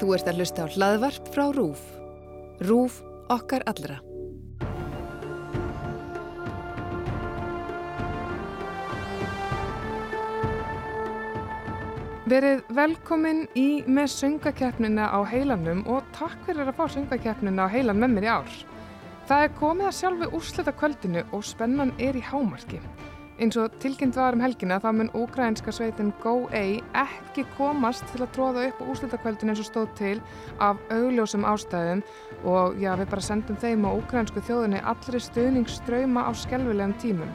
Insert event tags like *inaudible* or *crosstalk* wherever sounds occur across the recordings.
Þú ert að hlusta á hlaðvarp frá RÚF. RÚF okkar allra. Verið velkomin í með söngakeppnina á heilanum og takk fyrir að fá söngakeppnina á heilan með mér í ár. Það er komið að sjálfu úrslita kvöldinu og spennan er í hámarki. Eins og tilkynnt var um helgina þá mun úkrænska sveitin Go-A ekki komast til að tróða upp á úrslutakveldin eins og stóð til af augljósum ástæðum og já, við bara sendum þeim á úkrænsku þjóðinni allri stuðningsströyma á skelvilegum tímum.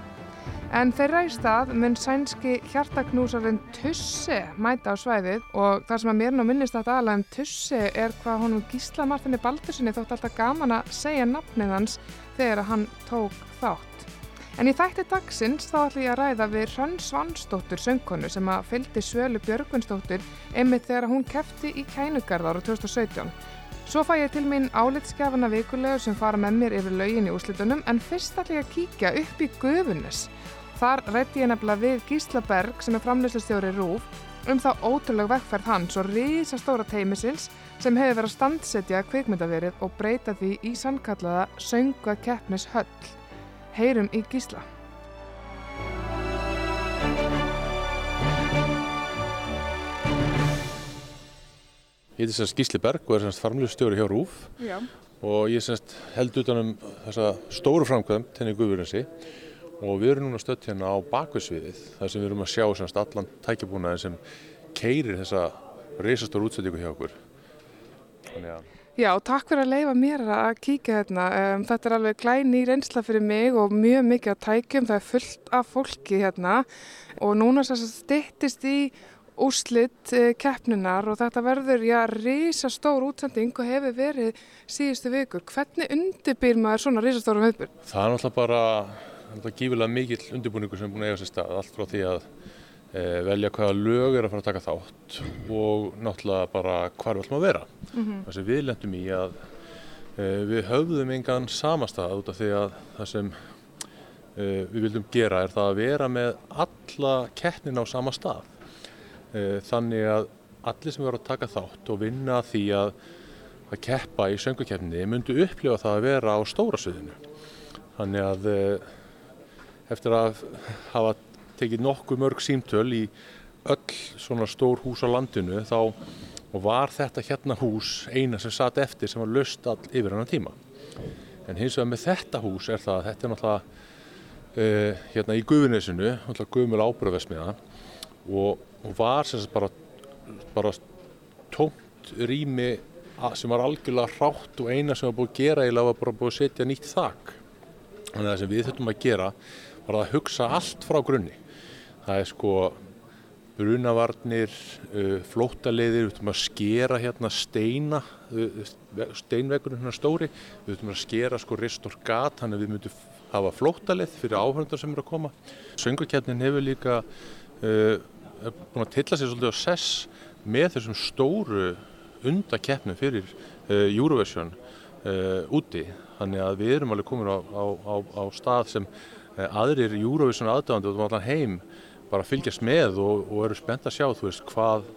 En þeirra í stað mun sænski hjartaknúsarinn Tusse mæta á svæðið og það sem að mér nú minnist þetta aðalega um Tusse er hvað honum Gísla Martini Baldurssoni þótt alltaf gaman að segja nafnið hans þegar hann tók þátt. En í þætti dagsins þá ætlum ég að ræða við Hrönn Svansdóttur söngkonu sem að fylgdi Svölu Björgunsdóttur einmitt þegar hún kefti í Kænugarðar á 2017. Svo fæ ég til mín álitskjafana vikulegu sem fara með mér yfir laugin í úslitunum en fyrst ætlum ég að kíkja upp í Guðunis. Þar rætti ég nefnilega við Gísla Berg sem er framlýslistjóri Rúf um þá ótrúlega vekkferð hans og rísastóra teimisils sem hefur verið að standsetja kvikmyndaverið og breyta því í sannkallaða sönga keppnis höll. Heyrum í Gísla. Ég heiti sérst Gísli Berg og er sérst farmljústjóri hjá RÚF Já. og ég sérst held utanum þessa stóru framkvæm tenni Guðurinsi og við erum núna stött hérna á bakveðsviðið þar sem við erum að sjá sérst allan tækjabúnaðin sem keirir þessa reysastóru útsendingu hjá okkur. Þannig að Já, takk fyrir að leifa mér að kíkja hérna. Um, þetta er alveg glæni reynsla fyrir mig og mjög mikið að tækjum. Það er fullt af fólki hérna og núna stittist í úslitt uh, keppnunar og þetta verður, já, reysa stór útsending og hefur verið síðustu vikur. Hvernig undirbýr maður svona reysa stórum viðbyrg? það er náttúrulega bara gífilega mikill undirbúningur sem er búin að eiga sér stað allt frá því að velja hvaða lög er að fara að taka þátt og náttúrulega bara hvar við ætlum að vera. Það sem við lendum í að e, við höfðum engan samastað út af því að það sem e, við vildum gera er það að vera með alla keppnin á sama stað. E, þannig að allir sem verður að taka þátt og vinna því að að keppa í söngukeppni myndu upplifa það að vera á stóra sviðinu. Þannig að eftir að hafa tekið nokkuð mörg símtöl í öll svona stór hús á landinu þá og var þetta hérna hús eina sem satt eftir sem var löst all yfir hann tíma. En hins vegar með þetta hús er það að þetta er náttúrulega uh, hérna í Guðunesinu, náttúrulega Guðmjöl ábyrðavesmiða og, og var sem sagt bara, bara tómt rými sem var algjörlega hrátt og eina sem var búið að gera eiginlega var bara búið að setja nýtt þak. Þannig að það sem við þurfum að gera var að hugsa allt frá grunni. Það er sko brunavarnir, uh, flóttaleðir, við þurfum að skera hérna steina, uh, steinvegurinn hérna stóri, við þurfum að skera sko rist og gat, þannig að við myndum hafa flóttaleð fyrir áhörndar sem eru að koma. Söngurkjarnin hefur líka uh, búin að tilla sér svolítið á sess með þessum stóru undakeppnum fyrir uh, Eurovision uh, úti. Þannig að við erum alveg komin á, á, á, á stað sem uh, aðrir Eurovision aðdáðandi út um allan heim bara fylgjast með og, og eru spennt að sjá þú veist hvað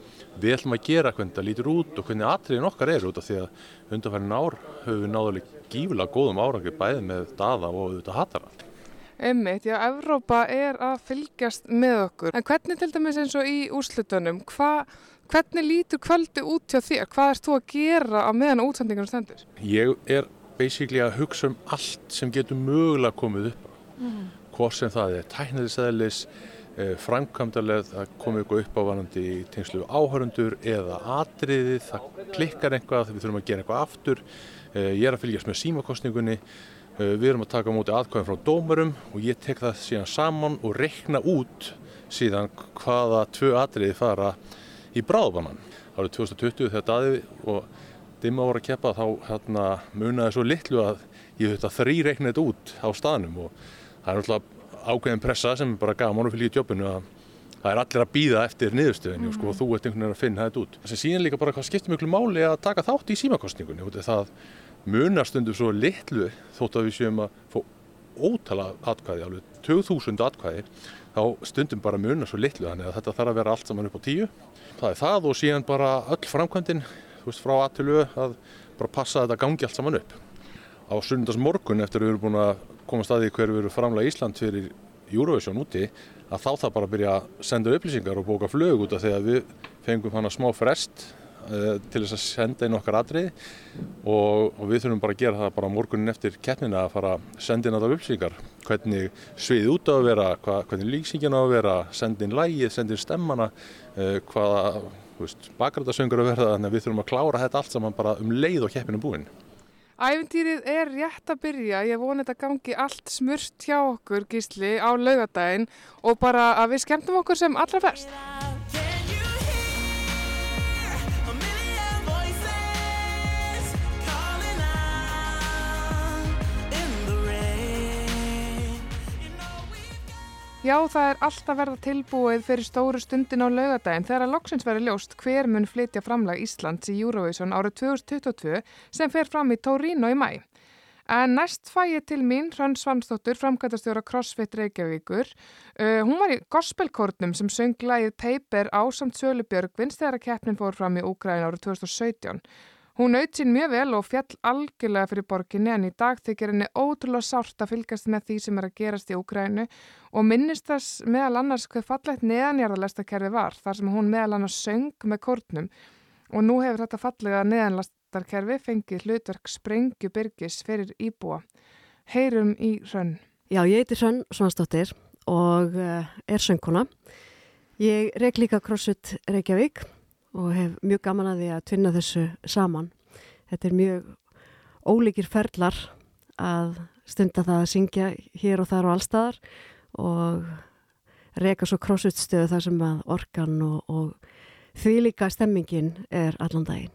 við ætlum að gera, hvernig það lítur út og hvernig atriðin okkar er út af því að undanfærin ár höfum við náðulega gífilega góðum árangri bæði með daða og auðvitað hatara. Einmitt, já, Evrópa er að fylgjast með okkur. En hvernig til dæmis eins og í úrslutunum, hva, hvernig lítur kvöldi út hjá þér? Hvað ert þú að gera á meðan útsendingunum stendur? Ég er basically að hugsa um allt sem getur mögulega komið upp á. Hvort sem það er tækniðisæðilis, framkvæmdarlega það komið eitthvað upp á vanandi í tengslu áhörundur eða atriði, það klikkar eitthvað, við þurfum að gera eitthvað aftur. Eh, Ég er að fylgjast með símakostningunni, Eh, við erum að taka á móti atkvæðum frá dómurum og ég tek það síðan saman og reikna út síðan hvaða tvö atriði fara í bráðbannan. Árið 2020 þegar daði og dimma voru að keppa þá hérna, munaði svo litlu að ég þurfti að þrý reikna þetta út á staðnum og það er náttúrulega ákveðin pressa sem er bara gaman og fylgja í jobbinu að það er allir að býða eftir niðurstöðinu og sko, þú ert einhvern veginn að finna þetta út. Það síðan líka bara hvað skiptir miklu máli að taka þátt í símakostningunni af það munar stundum svo litlu þótt að við séum að fá ótala atkvæði, alveg 2000 atkvæði þá stundum bara munar svo litlu þannig að þetta þarf að vera allt saman upp á tíu það er það og síðan bara öll framkvæmdin veist, frá aðtölu að bara passa að þetta gangi allt saman upp. Á sundas morgun eftir að við erum búin að koma staði hver við erum framlega Ísland fyrir Eurovision úti að þá það bara að byrja að senda upplýsingar og bóka flög út af því að við fengum hana smá frest uh, til þess að senda inn okkar atrið og, og við þurfum bara að gera það bara morgunin eftir keppnina að fara að senda inn alltaf upplýsingar hvernig svið út á að vera, hva, hvernig líksingin á að vera, senda inn lægið, senda inn stemmana, uh, hvaða bakrætasöngur að verða þannig að við þurfum að klára þetta allt saman bara um leið og keppinu búin. Æventýrið er rétt að byrja, ég voni þetta gangi allt smurst hjá okkur gísli á laugadaginn og bara að við skemmtum okkur sem allra best. Já, það er alltaf verða tilbúið fyrir stóru stundin á laugadaginn þegar að loksins veri ljóst hver mun flytja framlag Íslands í Eurovision árið 2022 sem fer fram í Torino í mæ. En næst fæ ég til mín Hrönn Svansdóttur, framkvæmtastjóra CrossFit Reykjavíkur. Uh, hún var í gospelkórnum sem söng lægið Paper á samt Sölu Björgvins þegar að keppnin fór fram í Úgræn árið 2017. Hún naut sín mjög vel og fjall algjörlega fyrir borginni en í dag þykir henni ótrúlega sárt að fylgast með því sem er að gerast í Úgrænu og minnist þess meðal annars hvað fallegt neðanjarðarlestakerfi var þar sem hún meðal annars söng með kórnum og nú hefur þetta fallega neðanlastarkerfi fengið hlutverk Sprengju Byrgis fyrir íbúa. Heyrum í Hrönn. Já, ég heiti Hrönn Svansdóttir og uh, er söngkona. Ég reik líka CrossFit Reykjavík og hef mjög gaman að því að tvinna þessu saman. Þetta er mjög ólíkir ferlar að stunda það að syngja hér og þar og allstaðar og reyka svo crossfit-stöðu þar sem að orkan og, og því líka stemmingin er allan daginn.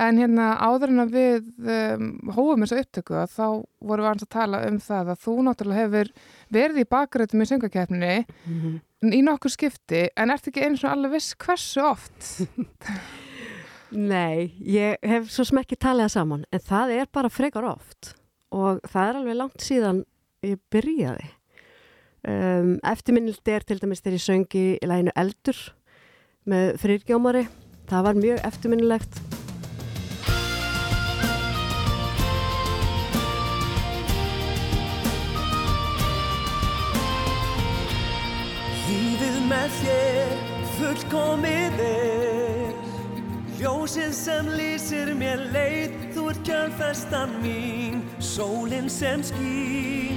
En hérna áður en að við um, hófum þessu upptöku að þá vorum við að tala um það að þú náttúrulega hefur verið í bakgröðum í söngakeppninni mm -hmm. Í nokkur skipti en ert ekki eins og alveg viss hversu oft? *laughs* Nei, ég hef svo sem ekki talið það saman en það er bara frekar oft og það er alveg langt síðan ég byrjaði. Um, eftirminnildi er til dæmis þegar ég söngi í læginu Eldur með frýrgjómari. Það var mjög eftirminnilegt með þér fullkomið er. Ljósið sem lýsir mér leið Þú ert kjörnfestan mín Sólinn sem skýn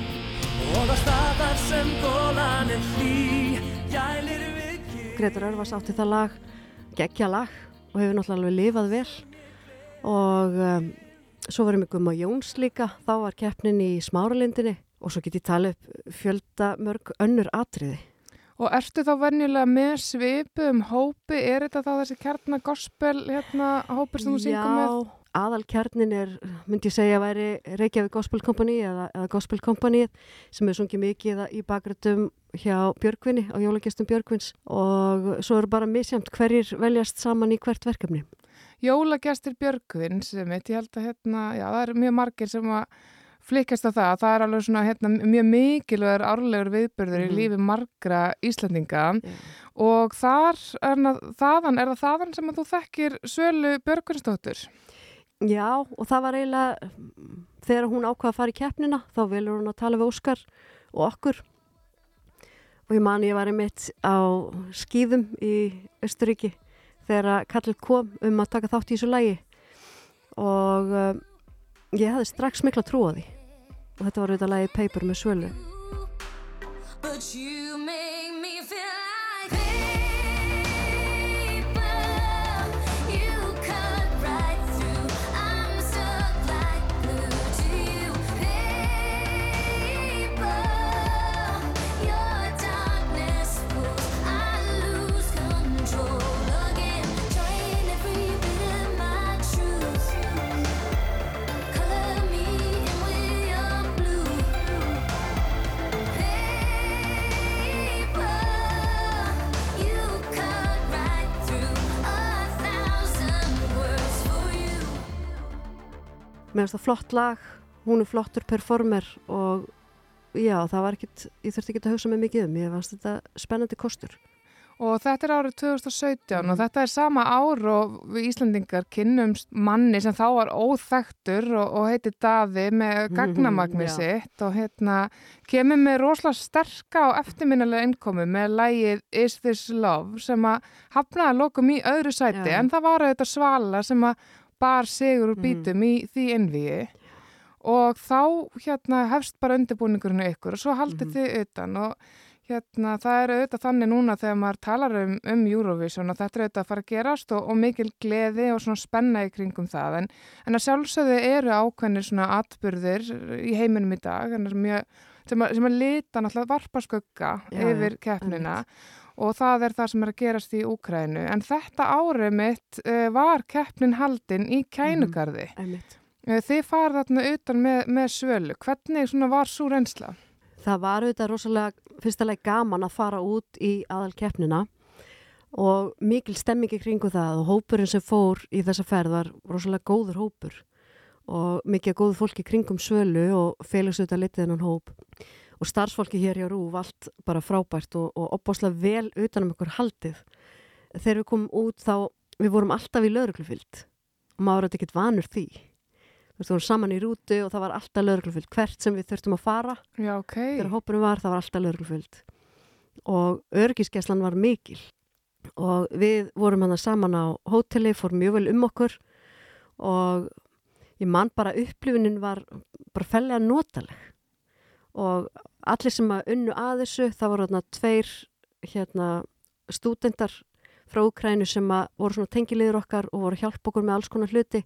Og á staðar sem gólan er hlý Gælir við kýr Gretur Örvars átti það lag Gekkja lag og hefur náttúrulega alveg lifað vel. Og um, svo varum við Guma Jóns líka þá var keppnin í Smáralindinni og svo get ég tala upp fjölda mörg önnur atriði Og ertu þá venjulega með svipu um hópi? Er þetta þá þessi kjarnagospel hérna, hópur sem þú syngum með? Já, aðal kjarnin er, myndi ég segja væri Reykjavík Gospel Company eða, eða Gospel Company sem er sungið mikið í bakgröndum hjá Björgvinni, á jólagestum Björgvins og svo eru bara misjamt hverjir veljast saman í hvert verkefni. Jólagestir Björgvin sem ég held að hérna, já það er mjög margir sem að flikast á það. Það er alveg svona hérna, mjög mikilvægur árlegur viðbörður mm -hmm. í mhm. lífi margra Íslandinga yeah. og þar er, þaðan, er það þaðan sem þú þekkir Sölu Björgunsdóttur? Já og það var eiginlega þegar hún ákvaða að fara í keppnina þá vilur hún að tala við Óskar og okkur og ég man ég var einmitt á skýðum í Östuríki þegar Karl kom um að taka þátt í þessu lægi og um, ég hafði strax mikla trú á því og þetta var auðvitað lagi Paper með svölu mér finnst það flott lag, hún er flottur performer og já, það var ekkit, ég þurfti ekki að hugsa mig mikið um, ég fannst þetta spennandi kostur. Og þetta er árið 2017 og þetta er sama ár og við Íslandingar kynnumst manni sem þá var óþægtur og, og heiti Daði með gagnamagni Já. sitt og hérna kemur með rosalega sterka og eftirminnilega innkomu með lægið Is This Love sem að hafnaði að lokum í öðru sæti Já. en það var auðvitað svala sem að bar sigur úr Mhm. bítum í því innvíi og þá hérna hefst bara undirbúningurinn ykkur og svo haldið Mhm. þið utan og hérna það er auðvitað þannig núna þegar maður talar um, um Eurovision og þetta er auðvitað að fara að gerast og, og mikil gleði og svona spenna í kringum það en, en að sjálfsögðu eru ákveðnir svona atburðir í heiminum í dag mjög, sem, að, sem að lita náttúrulega varpa skugga Já, yfir keppnina og það er það sem er að gerast í Úkrænu en þetta árið mitt uh, var keppnin haldin í kænugarði. Uh, þið farið þarna utan með, með svölu hvernig var svo reynsla? Það var auðvitað rosalega fyrstulega gaman að fara út í aðal keppnina og mikil stemming í kringu það og hópurinn sem fór í þessa ferð var rosalega góður hópur og mikið góður fólki kringum svölu og félags auðvitað litið hennan hóp og starfsfólki hér hjá Rúf allt bara frábært og, og opbáslega vel utanum ykkur haldið. Þegar við komum út þá, við vorum alltaf í lauruglufyllt og maður er ekkert vanur því. Þú veist, við vorum saman í rútu og það var alltaf lauruglufyllt hvert sem við þurftum að fara Já, ok. þegar hópunum var, það var alltaf lögreglufyllt og örgiskeslan var mikil og við vorum hann saman á hóteli, fór mjög vel um okkur og ég man bara upplifunin var bara fellega notaleg og allir sem að unnu að þessu, það voru þarna tveir hérna stúdendar frá Ukrænu sem að voru svona tengiliður okkar og voru að hjálpa okkur með alls konar hluti.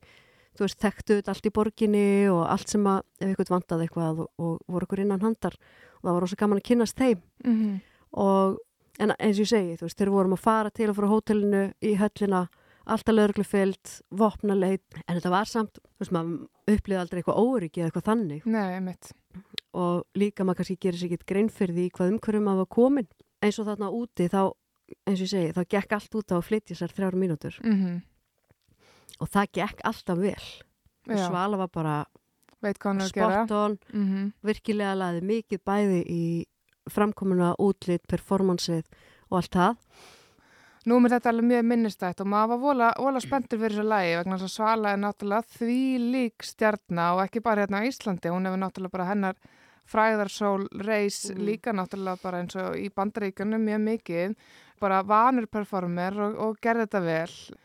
Þú veist, þekktu allt í borginni og allt sem að, ef ykkur vandaði eitthvað og, og voru okkur innan handar. Og það var rosa gaman að kynast þeim. Mm og en eins og ég segi, þú veist, þeir vorum að fara til og frá hótelinu í höllina alltaf lögreglufyllt, vopnaleit. En þetta var samt, þú veist, maður upplýði aldrei eitthvað óryggi eða eitthvað þannig. Nei. Og líka maður kannski gerir sér ekki grein fyrir því hvað umhverjum maður var komin. Eins og þarna úti þá, eins og ég segi, þá gekk allt út á að flytja sér þrjára mínútur. Mm og það gekk alltaf vel. Svala var bara on. Mm virkilega laði mikið bæði í framkomuna, útlit, performansið og allt það. Nú er þetta alveg mjög minnistætt og maður var vola, vola spenntur fyrir þessu lægi vegna þess að Svala er náttúrulega því lík stjarnar og ekki bara hérna á Íslandi, hún hefur náttúrulega bara hennar fræðarsól reis Mhm. líka náttúrulega bara eins og í bandaríkunum mjög mikið, bara vanur performer og, og gerði þetta vel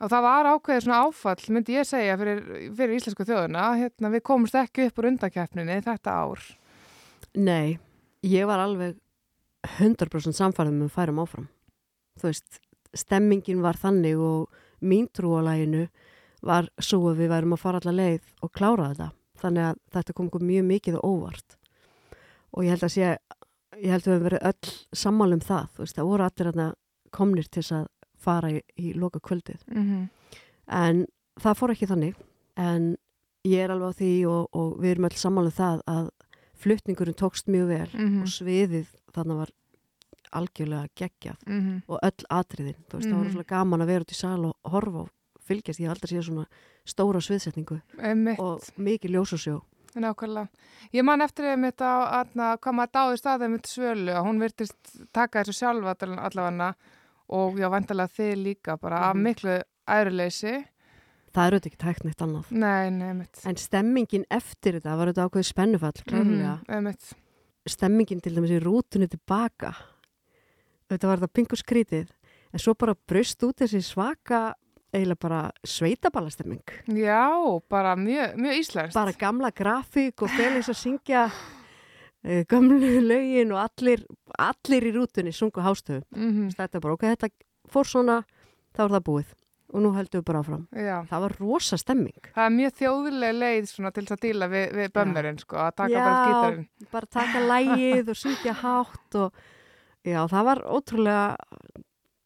og það var ákveðið svona áfall myndi ég segja fyrir, fyrir íslensku þjóðuna hérna við komumst ekki upp úr undakeppninni þetta ár. Nei, ég var alveg 100% samfærið með að færum áfram. Þú veist, stemmingin var þannig og mín trú á læginu var svo að við værum að fara alla leið og klára þetta. Þannig að þetta kom mjög mikið og óvart. Og ég held að sé, ég held að við höfum verið öll sammál um það. Þú veist, það voru allir þarna komnir til þess að fara í, í loka kvöldið. Mm En það fór ekki þannig. En ég er alveg á því og, og við erum öll sammála um það að flutningurinn tókst mjög vel -hmm. og sviðið þannig var algjörlega geggjað Mm og öll atriðin, þú veist, það var Mhm. svolítið gaman að vera út í sal og horfa og fylgjast, ég hef aldrei séð svona stóra sviðsetningu -hmm. og mikið ljósasjó Nákvæmlega. Ég man eftir á að hvað maður dáði staðið mitt svölu að hún virtist taka þessu sjálfa all- allavega og já, vantilega þið líka bara af Mhm. miklu æruleysi. það er auðvitað ekki tækt neitt annað Nei, nei, mitt. en stemmingin eftir þetta var auðvitað ákveðið spennufall klárlega, Mm -hmm. stemmingin til dæmis í rútunni tilbaka þetta var þetta pingu skrítið en svo bara brust út þessi svaka eiginlega bara sveitaballastemming Já, bara mjög, mjög íslenskt. bara gamla grafík og Felix að syngja uh, gamlu lögin og allir, allir í rútunni sungu hástöfu. Mm Þetta er bara, ok, þetta fór svona, þá er það búið og nú heldum við bara áfram. Já, Það var rosa stemming. það er mjög þjóðileg leið svona til þess að díla við, við bömmurinn, sko, að taka Já. bara skítarinn. Bara taka lægið og syngja hátt og já, það var ótrúlega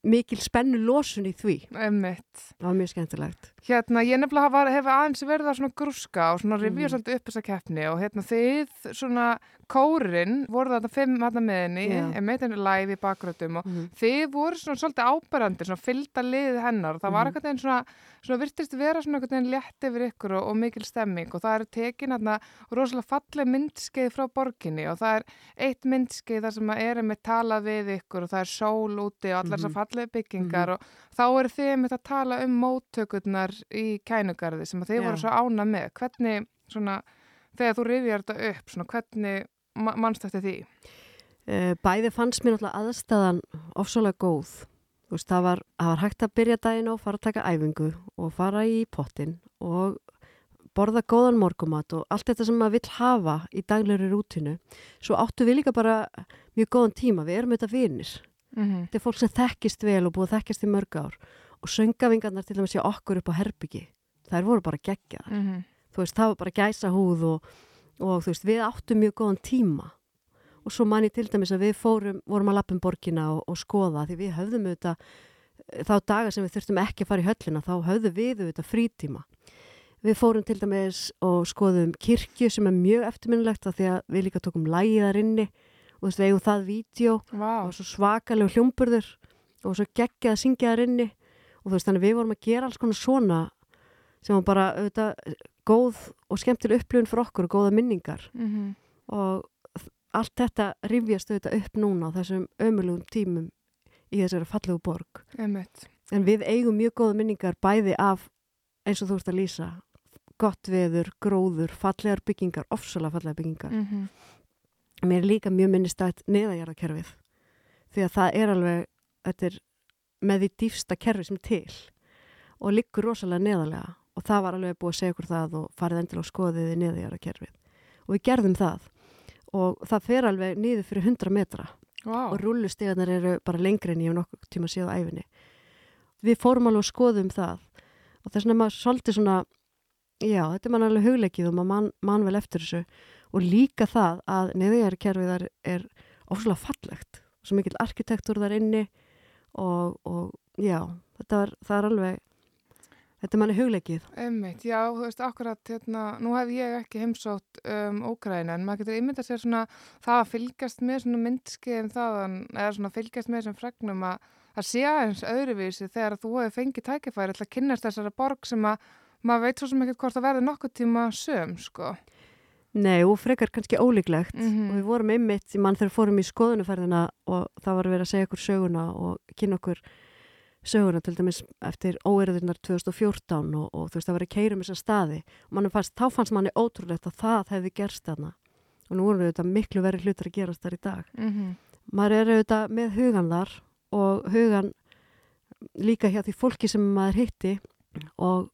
mikil spennu losun í því. Einmitt. Það var mjög skemmtilegt. Hérna, ég nefnilega hef aðeins verið að grúska og rifja Mhm. svolítið upp þessa keppni og hérna þið svona kórin voru þarna fimm þarna með henni, Já. en með henni live í bakgrötum og Mhm. þið voru svona svolítið áberandi, svona fylgda liðið hennar og það var Mhm. eitthvað einn svona, svona virtist vera svona eitthvað einn létt yfir ykkur og, og mikil stemming og það eru tekin hérna rosalega falleg myndskeið frá borginni og það er eitt myndskeið þar sem að er með talað við ykkur og það er sól úti og allar þessar Mhm. falleg byggingar og þá eru þið með að tala um móttökurnar í kænugarði sem að þið Já. voru svo ána með. Hvernig svona, þegar þú rifjar þetta upp, svona hvernig ma- manst eftir því? Eh, Bæði fannst mér náttúrulega aðstæðan ofsalega góð. Þú veist, það var, það var hægt að byrja daginn og fara að taka æfingu og fara í pottin og borða góðan morgumat og allt þetta sem maður vill hafa í daglegri rútinu. Svo áttu við líka bara mjög góðan tíma. Við erum auðvitað vinir. Mm -hmm. Þetta er fólk sem þekkist vel og búið þekkist í mörg ár. Og söngavingarnar til dæmis hjá okkur upp á herbyggi. Þær voru bara geggjaðar Mm þú veist, það var bara gæsa húð og, og þú veist, við áttum mjög góðan tíma. Og svo man ég til dæmis að við fórum, vorum að lappum borgina og, og skoða því við höfðum auðvitað þá daga sem við þurftum ekki að fara í höllina þá höfðum við auðvitað frítíma. Við fórum til dæmis og skoðum kirkju sem er mjög eftirminnilegt af því að við líka tókum lægiðar inni. Og þú veist, við eigum það vídeo Vá, og svo svakalega hljómburður og svo geggjað að syngja þar inni. Og þú veist þannig við vorum að gera alls konar svona sem var bara auðvitað góð og skemmtileg upplifun fyrir okkur og góða minningar. Mm og þ- allt þetta rifjast auðvitað upp núna á þessum ömulugum tímum í þessari fallegu borg. Einmitt. en við eigum mjög góða minningar bæði af eins og þú ert að lýsa gott veður, gróður, fallegar byggingar ofsalega fallegar byggingar. Mm mér er líka mjög minnistætt neðagjarakerfið því að það er alveg er með því dýfsta kerfi sem til og liggur rosalega neðalega og það var alveg búið að segja okkur það og farið endilega á skoðiði neðagjarakerfið og við gerðum það. Og það fer alveg niður fyrir 100 metra. Vá, og rullustegarnar eru bara lengri en ég hef nokkuð tíma séð á æfinni við fórum alveg að skoðum það. Og þess vegna maður svolítið svona já, þetta er mann alveg hugleikið og maður man, man vel eftir þessu. Og líka það að neðiðarkerfið er, er óslulega fallegt. Svo mikill arkitektur þar inni. Og, og já, þetta var, það er alveg þetta manni hugleikið einmitt, já, þú veist, akkurat, hérna, nú hef ég ekki heimsótt um Ógræna, en maður getur ímyndað sér svona, það að fylgjast með svona myndskeiðum þaðan, eða svona fylgjast með þessum fregnum að að sé aðeins öðruvísi þegar að þú hefur fengið tækifæri til að kynnast þessara borg sem að maður veit svo sem ekkert hvort að verði nokkuð tíma söm, sko. Nei, og frekar kannski ólíklegt Mhm. og við vorum í mann þegar fórum í skoðunuferðina og það var verið að segja okkur söguna og kynna okkur söguna til dæmis eftir óerðunar 2014 og, og þú veist það var að keira um þessa staði. Og fannst, þá fannst manni ótrúlegt að það hefði gerst þarna. Og nú við þetta miklu verið hlutur að gerast þar í dag. Mm maður er auðvitað með hugan þar og hugan líka hjá því fólki sem maður hitti. Og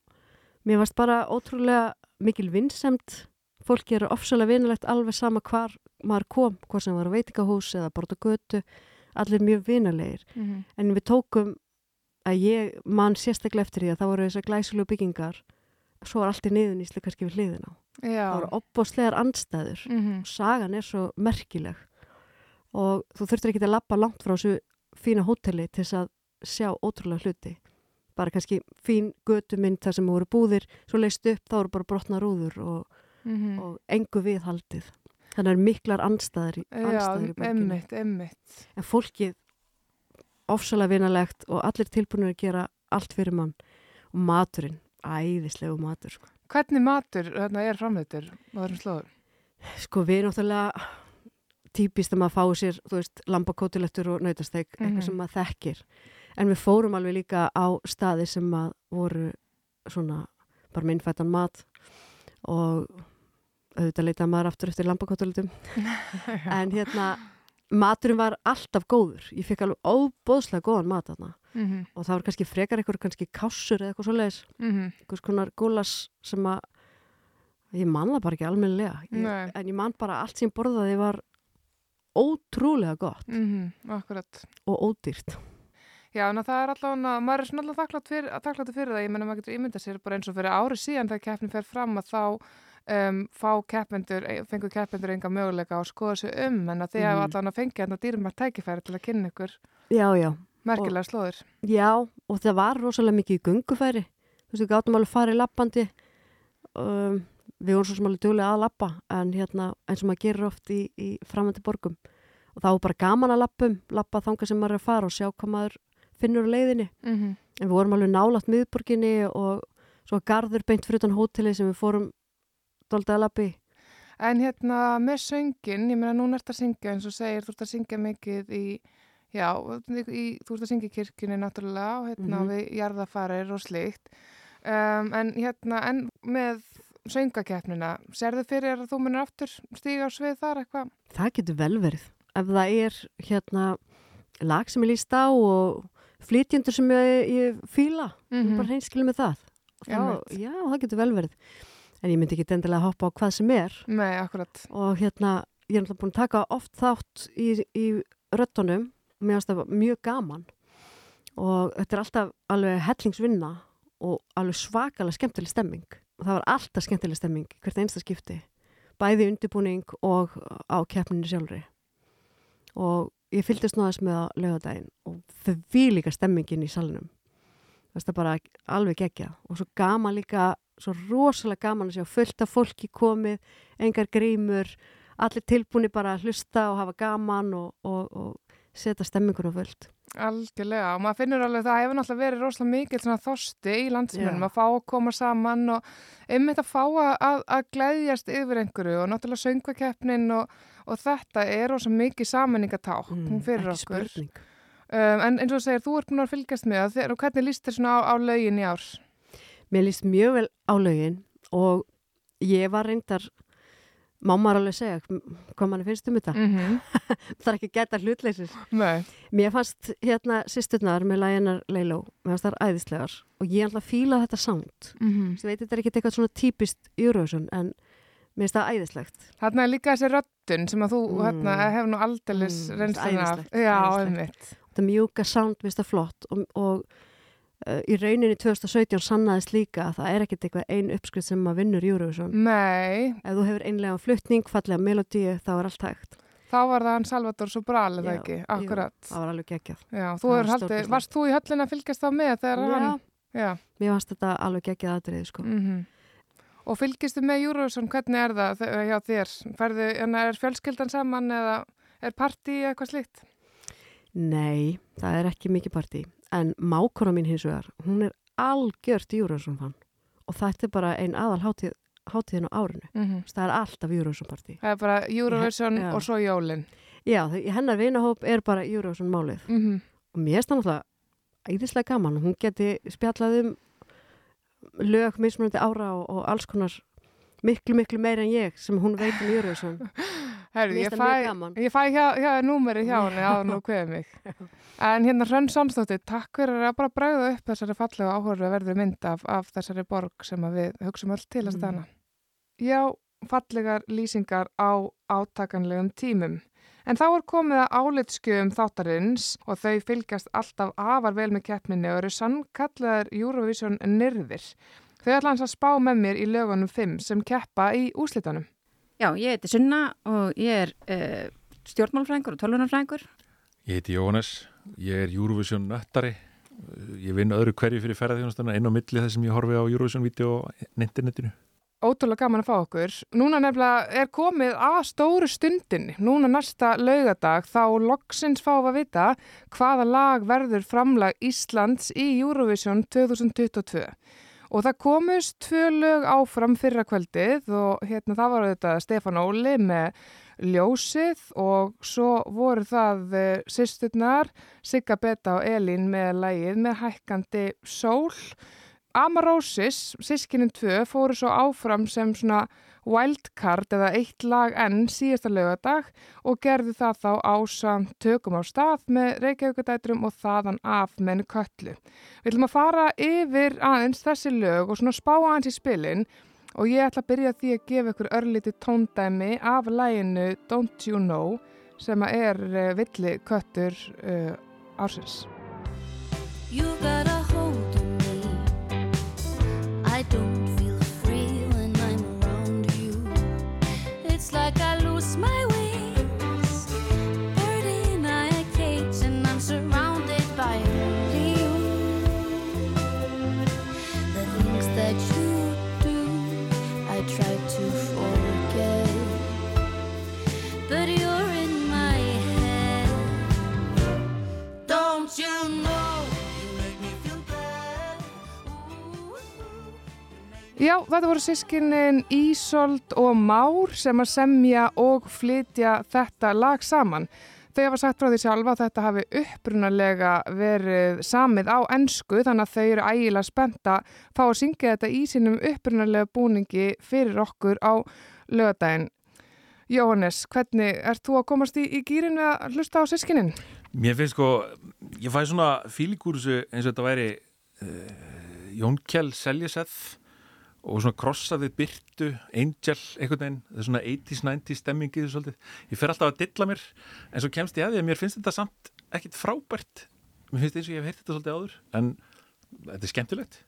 mér varst bara ótrúlega mikil vinsemt fólki eru ofsalega vinulegt alveg sama hvar maður kom, hvort sem var á veitingahús eða borta götu, allir mjög vinulegir -hmm. en við tókum að ég man sérstaklega eftir því að það voru þessar glæsulegu byggingar svo er allt í niðun ísli kannski við hliðin á. Já. það voru opbóðslegar andstæður. Mm sagan er svo merkileg. Og þú þurftir ekki að lappa langt frá þessu fína hóteli til þess að sjá ótrúlega hluti. Bara kannski fín götumynd þar sem voru búðir svo leist upp þá voru bara brotna rúður og, -hmm. og engu við haldið þannig er miklar andstæður í, Já, andstæður í borginni. emmitt, emmitt. en fólkið ofsalega vinalegt og allir tilbúinir að gera allt fyrir mann og maturinn, æðislegu matur sko. Hvernig matur þarna er framleitur á þessum slóðum? Sko við náttúrulega típist að maður fái sér, þú veist, lambakótilettur og nautasteg, eitthvað Mhm. sem maður þekkir. En við fórum alveg líka á staði sem að voru svona bara minnfættan mat og auðvitað leitaði maður aftur eftir lambakótilettum. *laughs* en hérna, maturinn var alltaf góður. Ég fekk alveg óbóðslega góðan mat þarna mm -hmm. og það var kannski frekar eitthvað kannski kássur eða eitthvað svoleiðis, Mm -hmm. eitthvað skonar gólas sem að ég man það bara ekki almennilega Nei. en ég man bara allt sem ég borðaði var ótrúlega gott Mm Akkurat. og ódýrt Já, en það er allavega, maður er svona allavega þakklátt fyrir, fyrir það, ég menna maður getur ímyndað sér bara eins og fyrir ári síðan þegar keppnin fer fram að þá um, fá keppendur, fengur keppendur enga möguleika á að skoða sig um, en að þið Mhm. hafa allavega fengið hérna dýrmært tækifæri til að kynna ykkur já, já, merkilega slóður. já og það var rosalega mikið í göngufæri þú veist, við gáttum alveg farið lappandi um, við vorum svo sem alveg duglega að lappa en hérna eins og maður gerir oft í, í framöndi borgum og þá er bara gaman að lappum, lappa þanga sem maður er að fara og sjá hvað maður finnur á leiðinni Mm -hmm. en við vorum alveg nálátt miðborginni og svo garður beint fyrir utan hóteli sem við fórum doldið að lappi En hérna með söngin, ég meina núna ert að syngja eins og segir, þú ert að syngja mikið í, já, í, þú ert að syngja í kirkjunni náttúrulega og hérna Mhm. við jarðafarir og slíkt. Um, en hérna, en með söngakeppnina, serðu fyrir að þú munir aftur stíga á svið þar eitthvað? það getur vel verið ef það er hérna lag sem ég líst á og flytjendur sem ég, ég fíla mm Mhm. bara hreinskilum með það þá, já, það getur vel verið en ég myndi ekki endilega hoppa á hvað sem er. Nei, akkurat. og hérna, ég er náttúrulega búin að taka oft þátt í, í röttunum mér finnst það mjög gaman. Og þetta er alltaf alveg hellingsvinna og alveg svakalega skemmtileg stemming. Og það var alltaf skemmtileg stemming hvert einsta skipti. Bæði undirbúning og á keppninu sjálfri. Og ég fylgdist náðast með að lögadaginn og þau við líka stemmingin í salnum. Það er bara alveg gegja og svo gaman líka svo rosalega gaman að sjá fullt af fólki komið, engar grímur allir tilbúni bara að hlusta og hafa gaman og, og, og setja stemmingur á fullt Algjörlega og maður finnur alveg það hefur náttúrulega verið rosalega mikil svona þosti í landsmjörnum að fá að koma saman og einmitt að fá að, að glæðjast yfir einhverju og náttúrulega söngvakeppnin og, og þetta er rosalega mikið samanningaták mm, fyrir okkur. spurning. Um, en eins og þú segir, þú ert búin að fylgjast með það og hvernig líst þér svona á, á lögin í ár? Mér líst mjög vel á lögin og ég var reyndar má maður alveg segja hvað mann finnst um þetta Mm -hmm. það er ekki að geta hlutleysir Nei, Mér fannst hérna sýsturnar með læginar Leiló, mér fannst það æðislegar og ég ætla að fíla þetta sound mm -hmm. Ég veit þetta er ekki eitthvað svona típist Eurovision en mér finnst það æðislegt þarna er líka þessi röddun sem að þú Mm. hérna, hefur nú aldeilis Mm, reynsluna af. æðislegt, Já, einmitt. þetta mjúka sound mér finnst það flott og, og í rauninni 2017 sannaðist líka að það er ekkert eitthvað ein uppskrift sem maður vinnur Eurovision Nei, ef þú hefur einlega flutning, fallega melodíu þá er allt hægt, þá var það hann Salvador Sobral, eða Já, ekki? Akkurat. það var alveg geggjað Já, þú hefur haldið, varst þú í höllin að fylgjast þá með þegar Já, hann? Já. mér fannst þetta alveg geggjað aðrið sko. Mm Og fylgistu með Eurovision, hvernig er það hjá þér? Ferðu, er fjölskyldan saman eða er partí eða eitthvað slíkt? Nei, það er ekki mikið partí en mákona mín hins vegar hún er algjört Eurovision fan og þetta er bara ein aðal hátíð, hátíðin á árinu. Mm það er alltaf Eurovision partí Það er bara Eurovision Já. og svo jólin. Já, hennar vinahóp er bara Eurovision málið Mm og mér finnst það náttúrulega æðislega gaman, hún geti spjallað um lög mismunandi ára og, og alls konar miklu, miklu meira en ég sem hún veit um Eurovision *laughs* Herri, ég fæ, ég fæ hjá, hjá númeri hjá henni á nú kveðið mig. En hérna Hrönn Sánsdóttir, takk fyrir að bara bræða upp þessari fallega áhörðu að verður mynd af, af þessari borg sem við hugsum öll til að Mm. stana. Já, fallegar lýsingar á átakanlegum tímum. En þá er komið að álitskjöfum þáttarins og þau fylgjast alltaf afar vel með keppninni og eru sannkallaðar Eurovision nyrðir. Þau ætla hans að spá með mér í lögunum 5 sem keppa í úslitanum. Já, ég heiti Sunna og ég er uh, stjórnmálfræðingur og tölvunarfræðingur. Ég heiti Jóhannes, ég er Eurovision nöttari. Ég vinn öðru hverju fyrir ferðarþjónustana inn á milli þess sem ég horfi á Eurovision-vídeó á internetinu. Ótrúlega gaman að fá okkur. Núna nefnilega er komið að stóru stundin. Núna næsta laugadag þá loksins fáum við að vita hvaða lag verður framlag Íslands í Eurovision 2022. Og það komust tvö lög áfram fyrra kvöldið og hérna það var þetta Stefán Óli með Ljósið og svo voru það uh, sýsturnar Sigga Betta og Elín með lægið með hækkandi sól. Amarósis, sískinin tvö, fóru svo áfram sem svona wildcard eða eitt lag enn síðasta lögadag og gerðu það þá ásamt tökum á stað með Reykjavíkudætrum og þaðan af með köllu. Við ætlum að fara yfir aðeins þessi lög og svona spá aðeins í spilin og ég ætla að byrja því að gefa ykkur örlítið tóndæmi af læginu Don't You Know sem er uh, villi köttur uh, ársins. I don't feel free when I'm around you. It's like I Já, þetta voru sískinin Ísold og Már sem að semja og flytja þetta lag saman. Þau hafa sagt frá því sjálfa að þetta hafi upprunalega verið samið á ennsku þannig að þau eru ægilega spennt að fá að syngja þetta í sínum upprunalega búningi fyrir okkur á lögadaginn. Jóhannes, hvernig ert þú að komast í, í gýrin að hlusta á sískinin? Mér finnst sko, ég fæ svona fílíkur þessu eins og þetta væri uh, Jónkjell Seljeseth og svona krossaðið byrtu, Angel, einhvern veginn, það er svona 80s, 90s stemmingið svolítið. Ég fer alltaf að dilla mér, en svo kemst ég að því að mér finnst þetta samt ekkit frábært. Mér finnst eins og ég hef heyrt þetta svolítið áður, en þetta er skemmtilegt.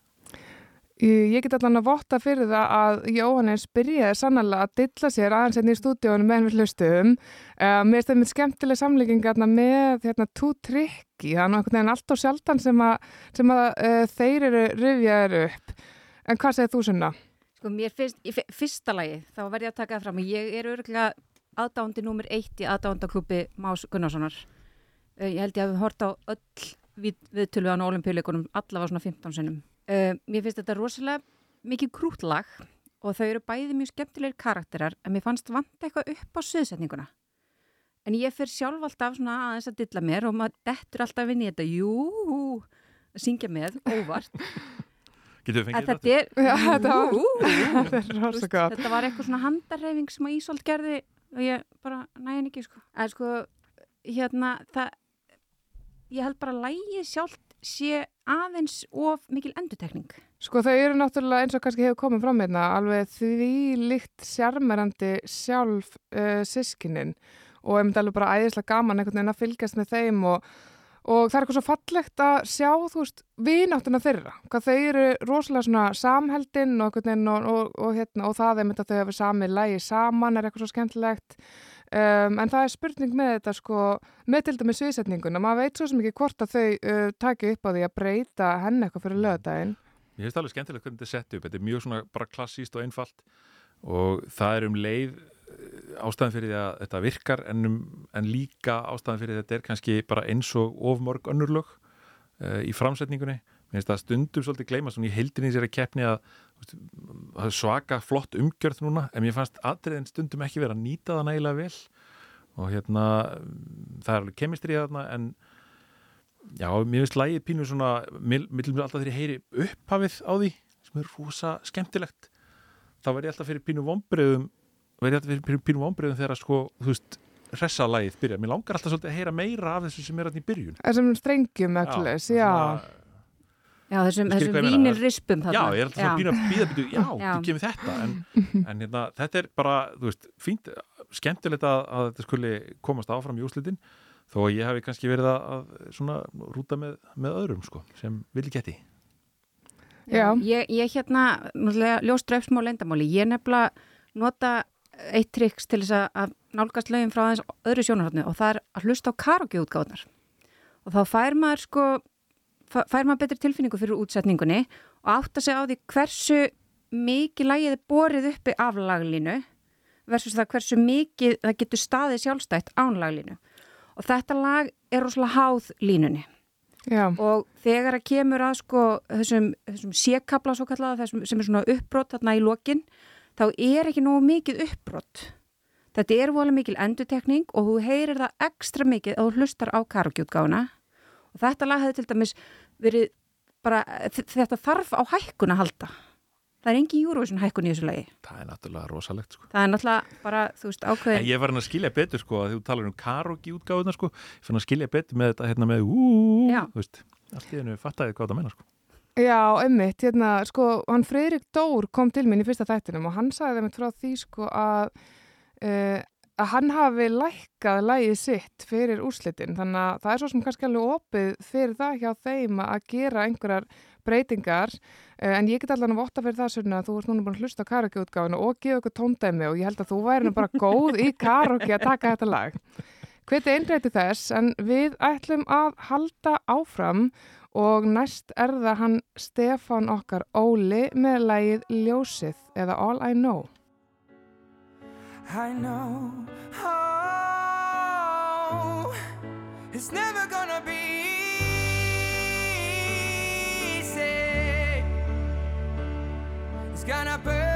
Ég get allan að votta fyrir það að Jóhannes byrjaði sannlega að dilla sér aðeins hérna í stúdíónu meðan við hlustum. Uh, mér finnst það með skemmtileg samlíking með hérna, það er einhvern veginn allt og sjaldan sem að, sem að uh, þeir eru rifjaður upp. En hvað segir þú svona? Sko mér finnst, í fyrsta lagi, þá verð ég að taka það fram ég er örgulega aðdándi númer eitt í aðdándaklúpi Más Gunnarssonar. Uh, ég held ég að við hort á öll við, viðtölu á olimpíuleikunum allavega svona 15 sinnum. Uh, mér finnst þetta rosalega mikið krútlag og þau eru bæði mjög skemmtilegir karakterar en mér fannst vant eitthvað upp á sviðsetninguna en ég fer sjálf alltaf svona aðeins að dilla mér og maður dettur alltaf inn í þetta. Jú, syngja með, óvart *laughs* Getur við fengið þetta er Já, þetta var- Ú, ú. *laughs* Þetta er gott. þetta var eitthvað svona handarreyfing sem að Ísolt gerði og ég bara næði ekki sko. en sko hérna það ég held bara að lægi sjálft sé aðeins of mikil endutekning Sko þau eru náttúrulega eins og kannski hefur komið fram hérna alveg því líkt sjarmerandi sjálf uh, sískinin og ég myndi alveg bara æðislega gaman einhvern veginn að fylgjast með þeim og, og það er eitthvað svo fallegt að sjá þú veist vináttuna þeirra hvað þau eru rosalega svona samheldin og, og, og, og, hérna, það er þau hefur samið lægi saman er eitthvað svo skemmtilegt Um, en það er spurning með þetta sko, með til dæmis sviðsetninguna, maður veit svo ekki hvort að þau uh, taki upp á því að breyta henni eitthvað fyrir lögadaginn. Mér finnst alveg skemmtilegt hvernig þetta er sett upp. Þetta er mjög svona bara klassíst og einfalt og það er um leið ástæðan fyrir því að þetta virkar en, um, en líka ástæðan fyrir þetta er kannski bara eins og ofmörg önnurlög uh, í framsetningunni. Mér finnst það stundum svolítið gleyma svona í heildinni sér að keppni að það svaka flott umgjörð núna en mér fannst atriðin stundum ekki vera að nýta það nægilega vel og hérna það er alveg kemistri þarna en Já, mér finnst lægið pínu svona millum alltaf þegar ég heyri upphafið á því sem er rosa skemmtilegt þá verð ég alltaf fyrir pínu vombriðum verð ég alltaf fyrir pínu, vombriðum þegar sko, þú veist, hressa lægið byrja mér langar alltaf svolítið að heyra meira af þessu sem er alltaf í byrjun. Þessum strengjum ekkert, já. Já, þessum, þessum vínilrispum Já, ég er alltaf svona pínu að býða býtu já, *laughs* Já. þú kemur þetta. En, *laughs* en hérna, þetta er bara, þú veist, fínt skemmtilegt að, að þetta skuli komast áfram í úslitin þó að ég hafi kannski verið að, að svona rúta með, með öðrum sko, sem vilja geti Já. Ég, ég hérna, náttúrulega ljóst dreifsmá leyndamáli, ég nefnilega nota eitt triks til þess að- að nálgast lögin frá aðeins öðru sjónarhóttni og það er að hlusta á karaoke-útgáðnar og þá fær maður sko fær maður betri tilfinningu fyrir útsetningunni og átta sig á því hversu mikið lægið er borið uppi af laglínu versus það hversu mikið það getur staðið sjálfstætt án laglínu. Og þetta lag er rosalega háð línunni. Já. og þegar að kemur að sko þessum, þessum sékabla svo kallaða þessum sem er svona uppbrott þarna í lokin þá er ekki nógu mikið uppbrott þetta er volið mikil endutekning og þú heyrir það ekstra mikið að þú hlustar á karaoke-útgáfuna og þetta lag hefði til dæmis verið bara, þetta þarf á hækkun að halda það er engin Eurovision hækkun í þessu lagi það er náttúrulega rosalegt sko. það er náttúrulega bara, þú veist, En ákveðin ég var hann að skilja betur sko að þú talar um karaoke útgáðuna sko ég fann að skilja betur með þetta hérna með úúú, Já. þú veist, allt í hennu fattaði hvað það menna sko. Já, einmitt, hérna, sko, hann Freyrik Dór kom til mín í fyrsta þættinum og hann sagði einmitt frá því, sko, að, uh, að hann hafi lækkað lægið sitt fyrir úrslitin, þannig að það er svo sem kannski alveg opið fyrir það hjá þeim að gera einhverjar breytingar, uh, en ég get allan að votta fyrir það svona að þú ert núna búin að hlusta á karaoke-útgáfinu og gefa okkur tóndæmi og ég held að þú væri nú bara góð í karaoke að taka þetta lag. Hveti einræti þess, en við ætlum að halda áfram og næst er það hann Stefán okkar Óli með lagið Ljósið eða All I Know. I know, oh, it's never gonna be easy. It's gonna burn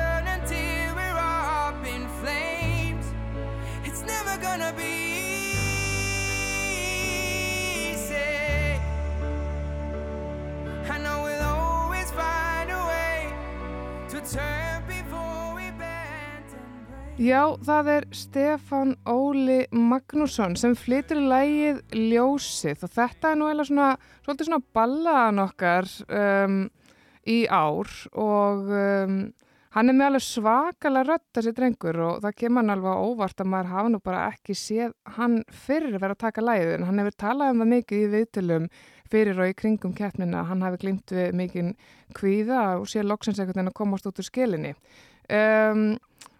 Já, það er Stefán Óli Magnússon sem flytur lægið Ljósið og þetta er nú eða svona, svolítið svona ballaðan okkar um, í ár og um, hann er með alveg svakalega rödd þessi drengur og það kemur hann alveg óvart að maður hafa nú bara ekki séð hann fyrir að vera að taka lægið en hann hefur talað um það mikið í viðtölum fyrir og í kringum keppnina, hann hafi glimt við mikinn kvíða og sé loksins einhvern veginn að komast út úr skilinni. Um,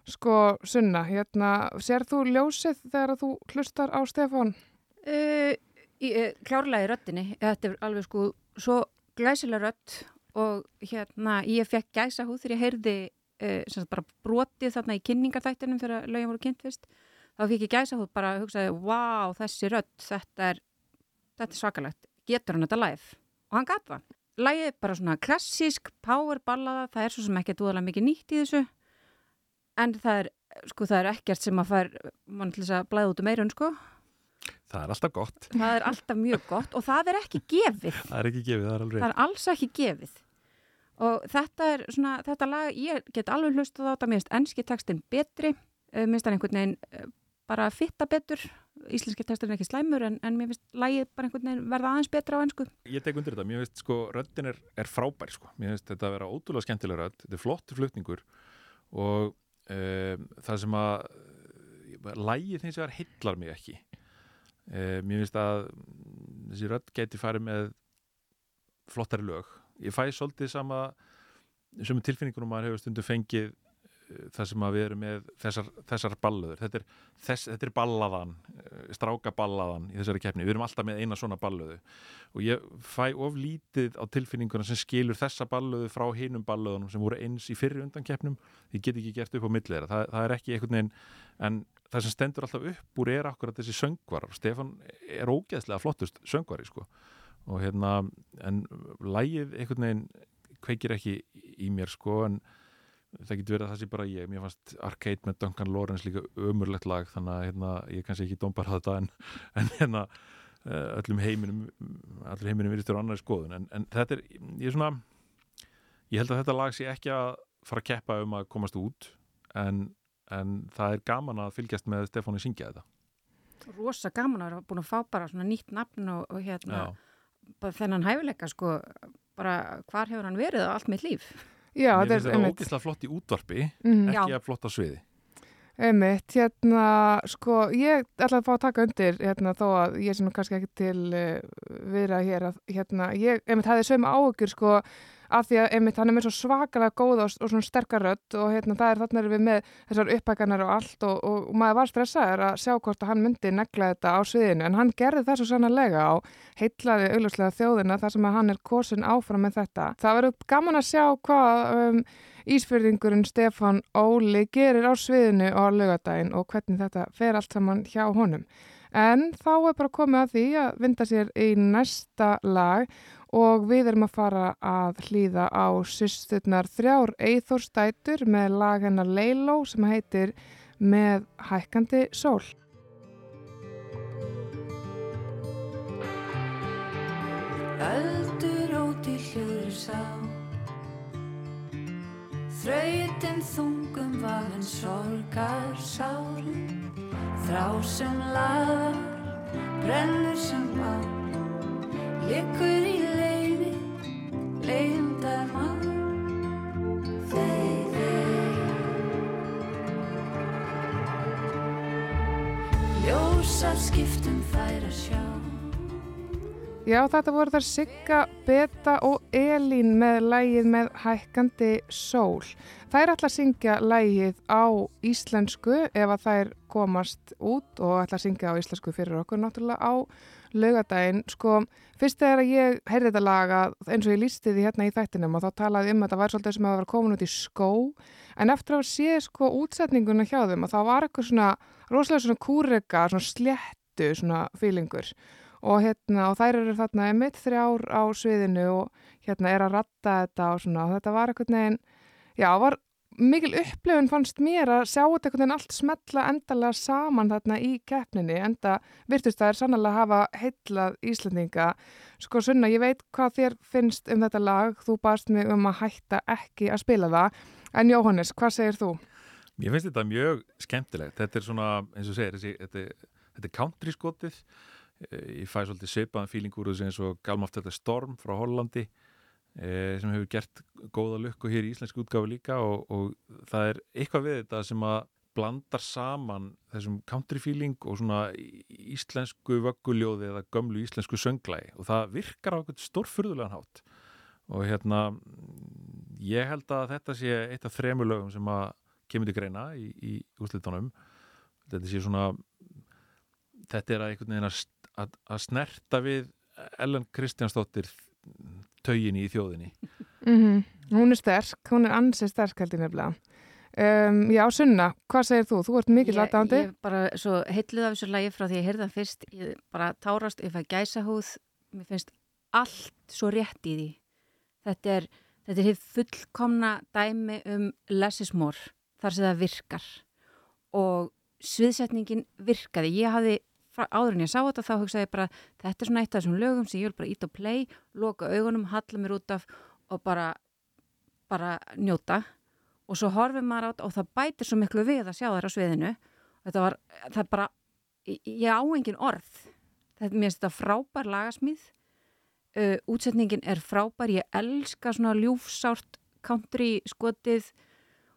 Sko, Sunna, hérna, sér þú ljósið þegar þú hlustar á Stefán? Uh, í, uh, klárlega í röttinni, þetta er alveg sko svo glæsilega rött og hérna ég fekk gæsa húð þegar ég heyrði uh, bara brotið þarna í kynningarþættinum þegar lögjum voru kynnt fyrst. Þá fikk ég gæsa húð bara að hugsaði wow, þessi rött, þetta er þetta er svakalegt, getur hann þetta live? Og hann gat það. Lægið er bara svona klassísk power ballaða, það er svo sem ekki að dúðalega mikið nýtt í þessu en það er, sko, það er ekkert sem að fær mann til þess að blæða út um eirun, sko. Það er alltaf gott. það er alltaf mjög gott og það er ekki gefið. Það er ekki gefið, það er alveg það er alls ekki gefið. Og þetta er svona, þetta lag ég get alveg hlustað á þetta, mér finnst ennski textin betri, uh, mér finnst hann einhvern veginn uh, bara fitta betur. Íslenski textin er ekki slæmur en, en mér finnst lagið bara einhvern veginn verða aðeins betra á ennsku Ég tek undir þetta, mér finnst sko röddin er, er frábær sko, mér finnst þetta að vera ótrúlega skemmtileg rödd, þetta er flottur flutningur og um, það sem að lægið þins vegar hillar mig ekki. Um, mér finnst að þessi rödd geti farið með flottari lög. Ég fæ svolítið sama sem tilfinningunum maður hefur stundum fengið það sem að við erum með þessar, þessar ballöður, þetta er, þess, þetta er ballaðan, eh, stráka ballaðan í þessari keppni, við erum alltaf með eina svona ballöðu. Og ég fæ of lítið á tilfinninguna sem skilur þessa ballöðu frá hinum ballöðunum sem voru eins í fyrri undan keppnum, ég get ekki gert upp á millera, það, það er ekki einhvern veginn en það sem stendur alltaf upp úr er akkurat þessi söngvarar, Stefan er ógeðslega flottust söngvari sko. Og hérna, en lægið einhvern veginn kveikir ekki í mér sko en það getur verið að það sé bara ég. Mér fannst Arcade með Duncan Lawrence líka ömurlegt lag þannig að hérna, ég kannski ekki dómbar að þetta en, *laughs* en hérna eh, öllum heiminum allir heiminum virðistur á annari skoðun. En, en þetta er, ég er svona ég held að þetta lag sé ekki að fara að keppa um að komast út en, en það er gaman að fylgjast með Stefáni syngja þetta. Rosa gaman að vera búin að fá bara svona nýtt nafn og, og hérna þennan hæfileika sko bara hvar hefur hann verið á allt mitt líf Já, Mér finnst er þetta ógeðslega flott í útvarpi Mhm. ekki Já. að flott á sviði einmitt, hérna, sko, ég ætla að fá að taka undir, hérna, þó að ég sem kannski ekki til uh, viðra hér að, hérna, ég, einmitt, hafði sömu áhugur, sko, af því að, einmitt, hann er með svo svakalega góð og, og svona sterkar rödd og, hérna, það er þarna erum við með þessar upphækanar og allt og, og, og maður var stressaður að sjá hvort að hann myndi negla þetta á sviðinu, en hann gerði það svo sannarlega og heitlaði augljóslega þjóðina þar sem að hann er kosin áfram með þetta. Það verður gaman að sjá hvað um, Ísfyrðingurinn Stefán Óli gerir á sviðinu á laugadaginn og hvernig þetta fer allt saman hjá honum. En þá er bara komið að því að vinda sér í næsta lag og við erum að fara að hlýða á sýsturnar þrjár Eithorstætur með lag hennar Leiló sem heitir Með hækkandi sól. Öldur í hljóður sá Þrautin þungum vafin sorgar sárin Þrá sem lagar, brennur sem á Liggur í leiði, leiðindar mann. Þeir, þeir Ljósar skiptum fær að sjá Já, þetta voru þar Sigga, Beta og Elín með lægið með hækkandi sól. Þær ætla að syngja lægið á íslensku ef að þær komast út og ætla að syngja á íslensku fyrir okkur náttúrulega á laugadaginn. Sko, fyrst þegar ég heyrði þetta laga eins og ég lísti því hérna í þættinum og þá talaði um að þetta var svolítið sem að vera komin út í skó en eftir að sé sko útsetninguna hjá þeim að þá var eitthvað svona rosalega svona kúrega, svona sléttu svona fílingur og hérna og þær eru þarna einmitt þrjár á sviðinu og hérna er að ratta þetta og svona og þetta var eitthvað neginn Já, var mikil upplifun fannst mér að sjá þetta einhvern veginn allt smetla endalega saman þarna í keppninni enda virtust það er sannlega hafa heitlað Íslandinga. Sko Sunna, ég veit hvað þér finnst um þetta lag, þú baðst mig um að hætta ekki að spila það, en Jóhannes, hvað segir þú? Mér finnst þetta mjög skemmtilegt. Þetta er svona, eins og segir, þessi, þetta, þetta er country skotið. Eh, Ég fæ svolítið seipaðan fíling úr þessu eins og Galmaft þetta Storm frá Hollandi eh, sem hefur gert góða lukku hér í íslensku útgáfu líka og, og það er eitthvað við þetta sem að blandar saman þessum country feeling og svona íslensku vögguljóði eða gömlu íslensku sönglægi og það virkar á eitthvað stórfurðulegan hátt. Og hérna ég held að þetta sé eitt af þremur lögum sem að kemur til greina í, í úrslitunum. Þetta sé svona þetta er að einhvern veginn að, að, að snerta við Ellen Kristjánsdóttir taugin í þjóðinni Mm Hún er sterk, hún er ansið sterk held ég nefnilega. Um, já, Sunna, hvað segir þú? Þú ert mikill aðdáðandi. Ég bara svo heitluð af þessu lagi frá því ég heyrði það fyrst, ég bara tárast, ég fæ gæsahúð, mér finnst allt svo rétt í því. Þetta er, þetta er hitt fullkomna dæmi um less is more, þar sem það virkar og sviðsetningin virkaði. Ég hafði, áður en ég sá þetta, þá hugsaði ég bara, þetta er svona eitt af þessum lögum sem ég vil bara ít og play, loka augunum, halla mér út af og bara, bara njóta. Og svo horfið maður át og það bætir svo miklu við að sjá þær á sviðinu. Þetta var, það er bara ég á engin orð. Þetta, mér finnst þetta frábær lagasmíð. Uh, útsetningin er frábær. Ég elska svona ljúfsárt country skotið.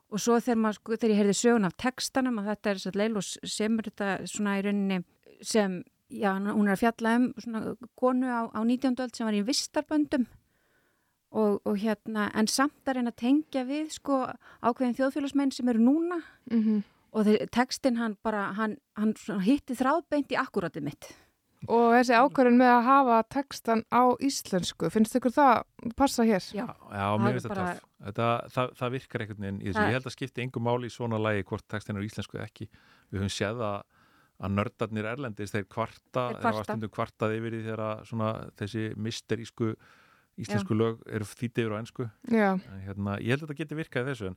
Og svo þegar, maður, þegar ég heyrði sögun af textanum að þetta er að Leilos semur þetta svona í rauninni sem, já, hún er að fjalla um svona konu á, á 19. öld sem var í vistarböndum og, og hérna, en samt að reyna að tengja við sko ákveðin þjóðfélagsmenn sem eru núna Mm og þeir, textin hann bara, hann, hann hitti þráðbeint í akkuratið mitt. Og þessi ákvörðun með að hafa textan á íslensku, finnst ykkur það passa hér? Já, Já, Það mér finnst bara- töff. Þetta, það, það virkar einhvern veginn í þessu. Það- Ég held að skipti engum máli í svona lagi hvort textin er á íslensku eða ekki. Við höfum séð að, að nördarnir erlendis, þeir kvarta, Þeir þeir var kvarta. stundum kvartað yfir því þegar þessi misterísku íslensku lög eru þýtti yfir á ennsku. Já, En Hérna, ég held að þetta geti virkað þessu en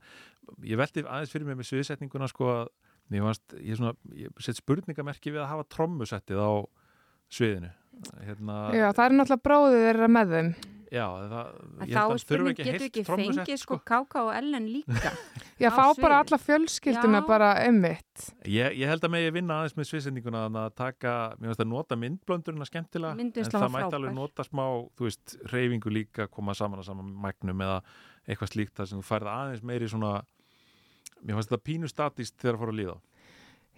ég veldi aðeins fyrir mig með sviðsetninguna sko að mér varst, ég, svona, ég set spurningamerki við að hafa trommusettið á sviðinu. Hérna, já, það er náttúrulega bróðið þeirra með þeim. Já það, ég held þá að er spurning, þurfi getur heilt ekki trommusett, fengið sko Káka og Ellen líka? *laughs* Já, Á fá bara sviðið. alla fjölskylduna bara emmitt. Ég, ég held að megi vinna aðeins með sviðsendinguna að taka, mér finnst að nota myndblöndurina skemmtilega, Myndvinnslan en það mætti alveg frábær. nota smá, þú veist, reyfingu líka, koma saman að saman mægnum eða eitthvað slíkt þar sem þú færð aðeins meiri svona, mér finnst þetta pínu statist þegar að fóra að líða.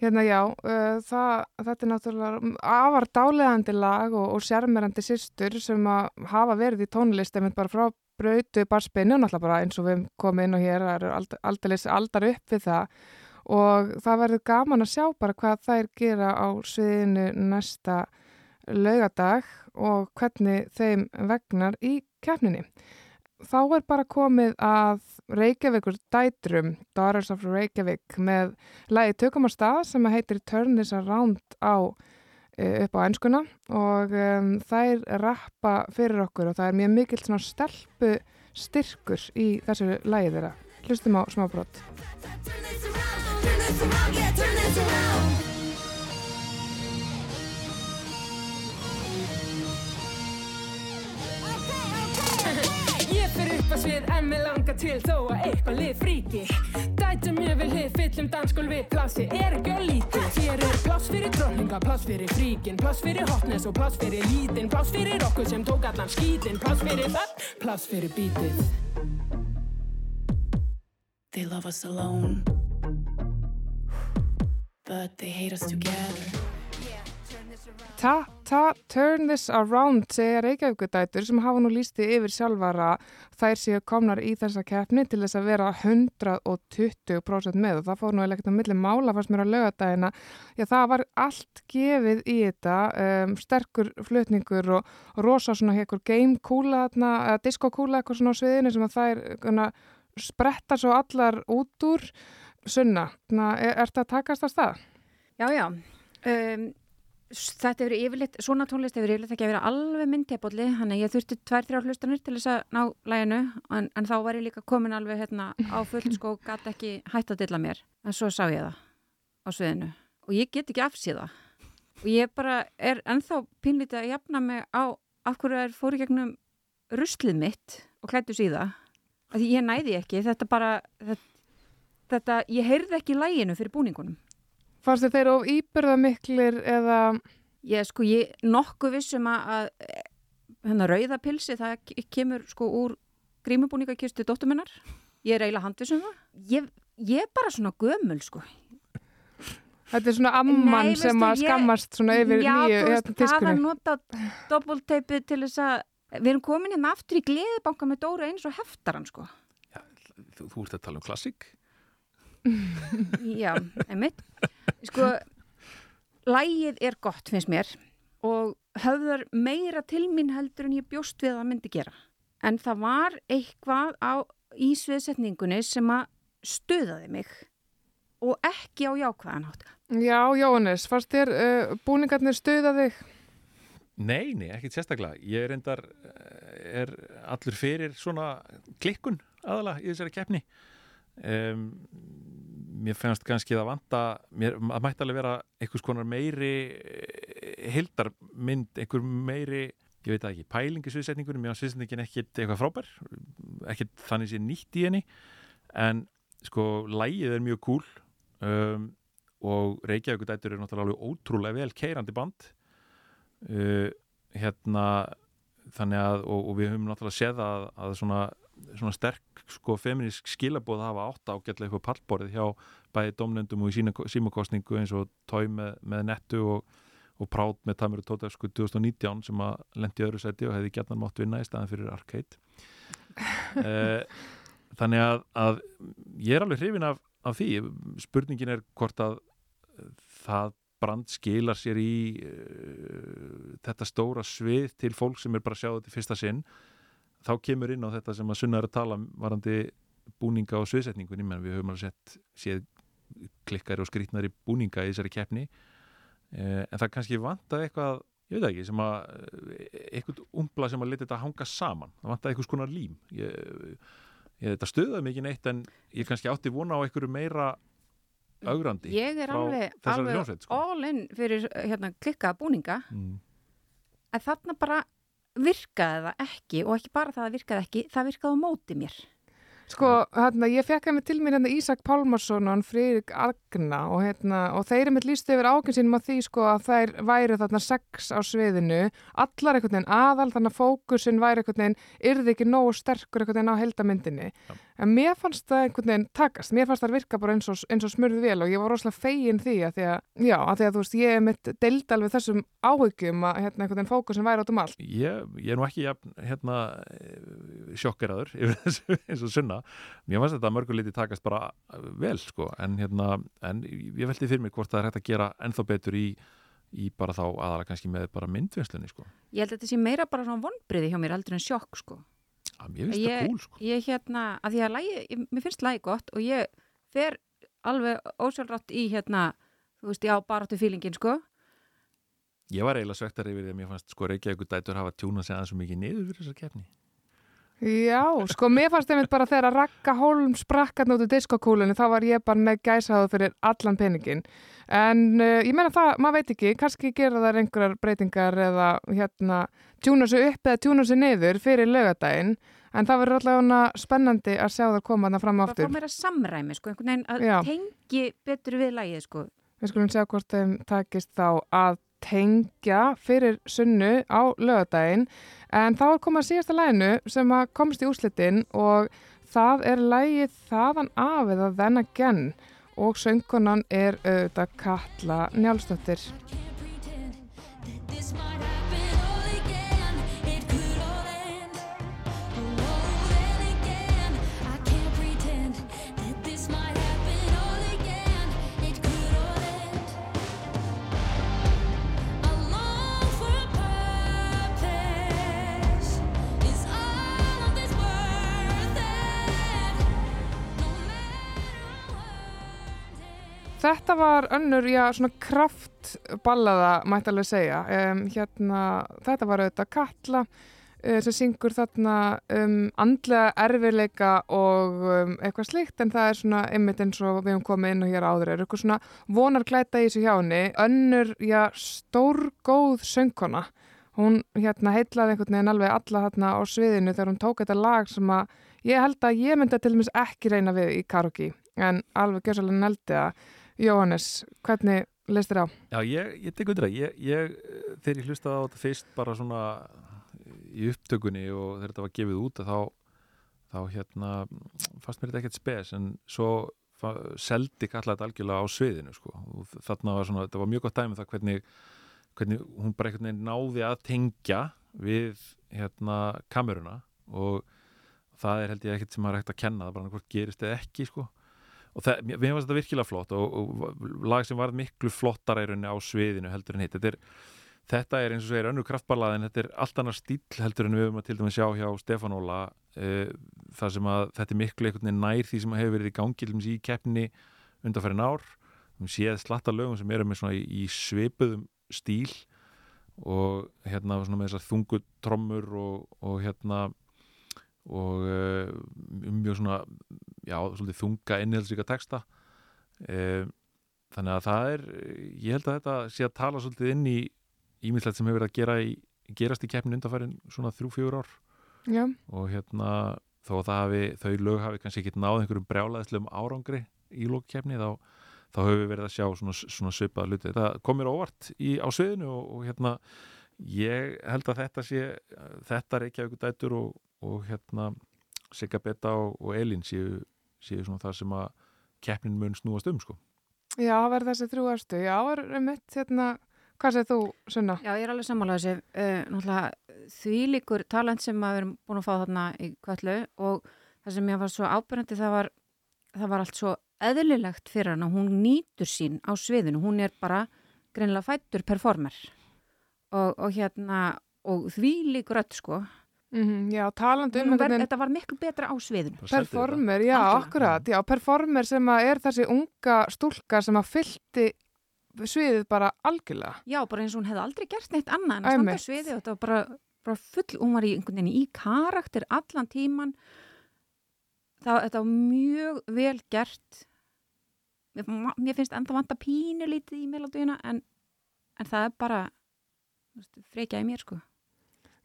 Hérna já, uh, það, þetta er náttúrulega afar dáleðandi lag og, og sérmerandi systur sem að hafa verið í tónlist einmitt bara frá brautu barspinnu náttúrulega bara eins og við komum inn og hér eru ald- aldeilis aldar upp við það og það verður gaman að sjá bara hvað þær gera á sviðinu næsta laugadag og hvernig þeim vegnar í keppninni. Þá er bara komið að Reykjavíkur dætrum, Daughters of Reykjavík, með lagi tökum á stað sem heitir Turn This Around á eh, upp á enskuna og um, þær rappa fyrir okkur og það er mjög mikill svona stelpu styrkur í þessu lagi þeirra. Hlustum á smá brott. Ég fyrir upp að svið en mig langar til þó að eitthvað lið fríki. Dætum ég vil hlið, fyllum dansgólfi, plassi er ekki á lítið? Hér er pláss fyrir drotninga, pláss fyrir fríkin, pláss fyrir hotness og pláss fyrir lítinn Pláss fyrir okkur sem tók allan skítinn, pláss fyrir það, pláss fyrir bítið. They love us alone, but they hate us together. Ta, ta, turn this around segja Reykjavíkudætur sem hafa nú lísti yfir sjálfara þær séu komnar í þessa keppni til þess að vera 120% með og það fór nú ekkert á milli mála fannst mér á laugadagina já það var allt gefið í þetta um, sterkur flutningur og, rosa svona heikur game kúla þarna, eða disco kúla eitthvað svona á sviðinu sem að þær una, spretta svo allar út úr sunna, er, er þetta að takast að stað? Já, já. Um, þetta hefur yfirleitt, svona tónlist hefur yfirleitt ekki að vera alveg myndtepolli, þannig að ég þurfti tvær, þrjár hlustanir til þess að ná læginu en, en þá var ég líka komin alveg hérna á fullt sko og gæti ekki hætt að dilla mér. En svo sá ég það á sviðinu. Og ég get ekki afsíða og ég bara er ennþá pínlítið að jafna mig á af hverju er fóri gegnum ruslið mitt og klættu síða að ég næði ekki, þetta bara þetta, þetta ég heyrði ekki læginu fyrir búningunum Fannst þið þeir of íbyrðamiklir eða Ég sko, ég nokkuð vissum að, að hérna rauðapilsi, það ke- kemur sko úr grímubúningakistu dóttur minnar. Ég er eiginlega handvissum það. Ég, ég er bara svona gömul sko. þetta er svona amman Nei, sem að skammast svona yfir Já, nýju þú veist, hérna, það að tískunni? nota doppelteipið til þess að við erum komin hérna aftur í gleðibanka með Dóra eins og heftaran sko. Þú, þú ert að tala um klassik Já, einmitt. Sko, lægið er gott finnst mér og höfðar meira til mín heldur en ég bjóst við að myndi gera. En það var eitthvað á í sviðsetningunni sem að stuðaði mig og ekki á jákvæðan átt. Já, Jóhannes, fannst þér uh, búningarnir stuða þig? Nei, nei, ekkert sérstaklega. Ég er endar, er allur fyrir svona klikkun aðalega í þessari keppni. Um, mér fannst kannski það vanta, mér, að mætti alveg vera einhvers konar meiri hildarmynd, einhver meiri, ég veit ekki, pælingi sviðsetningunum, mér var sviðsetningin ekkit eitthvað frábær, ekkit þannig sé nýtt í henni, en sko, lægið er mjög cool um, og Reykjavík dætur er náttúrulega alveg ótrúlega vel keirandi band. Uh, hérna þannig að, og, og við höfum náttúrulega séð að, að svona, svona sterk sko feministk skilabóð hafa átt ágætlega eitthvað pallborðið hjá bæði domnendum og í sína, símakostningu eins og tói með, með nettu og, og prát með Tamir og Tóta sko 2019 sem að lendi öðru seti og hefði gætnan mátt vinna í staðan fyrir Arcade. Uh, *laughs* þannig að, að ég er alveg hrifin af, af því. Spurningin er hvort að það brand skilar sér í uh, þetta stóra svið til fólk sem er bara að sjá þetta í fyrsta sinn þá kemur inn á þetta sem að Sunna er að tala um varandi búninga og sviðsetningunni. Menn við höfum alveg sett séð klikkari og skrítnari búninga í þessari keppni. Uh, en það kannski vantaði eitthvað ég veit ekki, sem að eitthvað umbla sem að leta þetta hanga saman. Það vantaði eitthvað skonar lím. Ég, ég þetta stöðaði mikið neitt en ég kannski átti vona á einhverju meira augrandi Ég er alveg, alveg sko. all in fyrir hérna klikkaða búninga. Mm. en þarna bara virkaði það ekki og ekki bara það að virkaði ekki, það virkaði á móti mér. Sko, hérna, ég fekk henni til mér hérna Ísak Pálmarsson og hann Friðrik Agna og, hérna, og þeir eru mitt líst yfir ákynsinum á því sko að þær væru þarna sex á sviðinu, allar einhvern veginn aðal, þannig að fókusin væri einhvern veginn, yrði ekki nógu sterkur einhvern veginn á heldamyndinni. En mér fannst það einhvern veginn takast, mér fannst það virka bara eins og, eins og smurði vel og ég var rosalega fegin því að því að, já, að því að þú veist, ég er mitt deild alveg þessum áhyggjum að hérna einhvern veginn fókusin væri át um allt. ég, ég er nú ekki jafn, hérna, sjokkeraður *laughs* yfir þessu eins og sunna mér fannst þetta að mörgur liti takast bara vel sko, en hérna en ég veldi fyrir mig hvort það er hægt að gera ennþá betur í, í bara þá aðalega kannski með bara myndvinnslunni sko Ég held að þetta sé meira bara svona vonbriði hjá mér heldur en sjokk sko. Að mér finnst það cool sko Ég hérna, að því að lagi, mér finnst lagi gott og ég fer alveg ósjálfrátt í hérna, þú veist, já, baráttu fílingin sko. ég var eiginlega svektar yfir því að mér fannst sko Reykjavík dætur hafa tjúnað sig aðeins svo mikið niður fyrir þessar keppni Já, sko mér fannst einmitt bara þegar að Ragga Holm sprakkat nútið diskokúlunni þá var ég bara með gæsaðu fyrir allan peningin en uh, ég meina það, maður veit ekki kannski gera þær einhverjar breytingar eða hérna tjúna sig upp eða tjúna sig niður fyrir lögadaginn en það verður allavega spennandi að sjá það koma þarna fram Bara fá aftur meira samræmi sko, einhvern veginn að Já. tengi betur við lagið sko. Við skulum sjá hvort þeim takist þá að tengja fyrir sunnu á lögadaginn en þá er komað að síðasta læginu sem að komst í úslitin og það er lægið þaðan af eða then again. Og söngkonan er auðvitað Katla Njálsdóttir. Þetta var önnur, já, svona kraftballaða, mætti alveg segja. Um, hérna, þetta var auðvitað Katla uh, sem syngur þarna um andlega erfiðleika og um, eitthvað slíkt, en það er svona einmitt eins og við höfum komið inn og hér áður, er eitthvað svona vonarklæta í þessu hjá henni. Önnur, já, stórgóð söngkona. Hún hérna heitlaði einhvern veginn alveg alla hérna á sviðinu þegar hún tók þetta lag sem að ég held að ég myndi að til dæmis ekki reyna við í karaoke, en alveg gjörsalega neldi að Jóhannes, hvernig leist þér á? Já, ég, ég tek undir það. Ég, ég, þegar ég hlustaði á þetta fyrst bara svona í upptökunni og þegar þetta var gefið út þá, þá hérna fannst mér þetta ekkert spes en svo seldi kalla þetta algjörlega á sviðinu sko. og þarna var svona, þetta var mjög gott dæmi um það hvernig, hvernig hún bara einhvern veginn náði að tengja við hérna kameruna og það er held ég ekkert sem maður hægt að kenna það bara hvort gerist eða ekki sko og það, mér fannst þetta virkilega flott og, og lag sem var miklu flottara í rauninni á sviðinu heldur en hitt. Þetta þetta er eins og segir önnur kraftballað en þetta er allt annar stíl heldur en við höfum að til dæmis sjá hjá Stefán Óla uh, þar sem að þetta er miklu einhvern veginn nær því sem hefur verið í gangi dæmis í keppni undanfærin ár. Við séð slatta lögum sem eru með svona í, í svipuðum stíl og hérna svona með þessar þungu trommur og, og hérna og uh, mjög svona já, svolítið þunga innihaldsríka texta. Uh, þannig að það er ég held að þetta sé að tala svolítið inn í ímislegt sem hefur verið að gera í, gerast í keppnin undanfærin svona þrjú-fjögur ár. Já, og hérna þó að hafi, þau lög hafi kannski ekki náð einhverjum brjálaðislegum árangri í lókkeppni þá, þá höfum við verið að sjá svona, svona svipaða hluti. Það kom mér óvart í, á sviðinu og, og hérna ég held að þetta sé þetta Reykjavík dætur og, og hérna Sigga Betta og, og Elín séu, séu svona það sem að keppnin mun snúast um sko. já, það verður þessi þrjú erstu. Já, er mitt, hérna, hvað segir þú, Sunna? Já, ég er alveg sammála þessi uh, náttúrulega því líkur talent sem maður erum búin að fá þarna í kvallu og það sem ég var svo ábyrjandi það var, það var allt svo eðlilegt fyrir hana, hún nýtur sín á sviðinu, hún er bara greinilega fættur performer og, og hérna og því líkur öll sko Mm já, talandi um einhvern ver, veginn- þetta var miklu betra á sviðinu Performer, já, Algjörlega. akkurat, já, performer sem er þessi unga stúlka sem að fyllti sviðið bara algjörlega. Já, bara eins og hún hefði aldrei gert neitt annað en að standa á Einmitt. sviði og þetta var bara, bara full, hún var í einhvern veginn í karakter allan tíman það, þetta var mjög vel gert mér, mér finnst ennþá vanta pínu lítið í melodíuna en, en það er bara þú veist, frekja í mér sko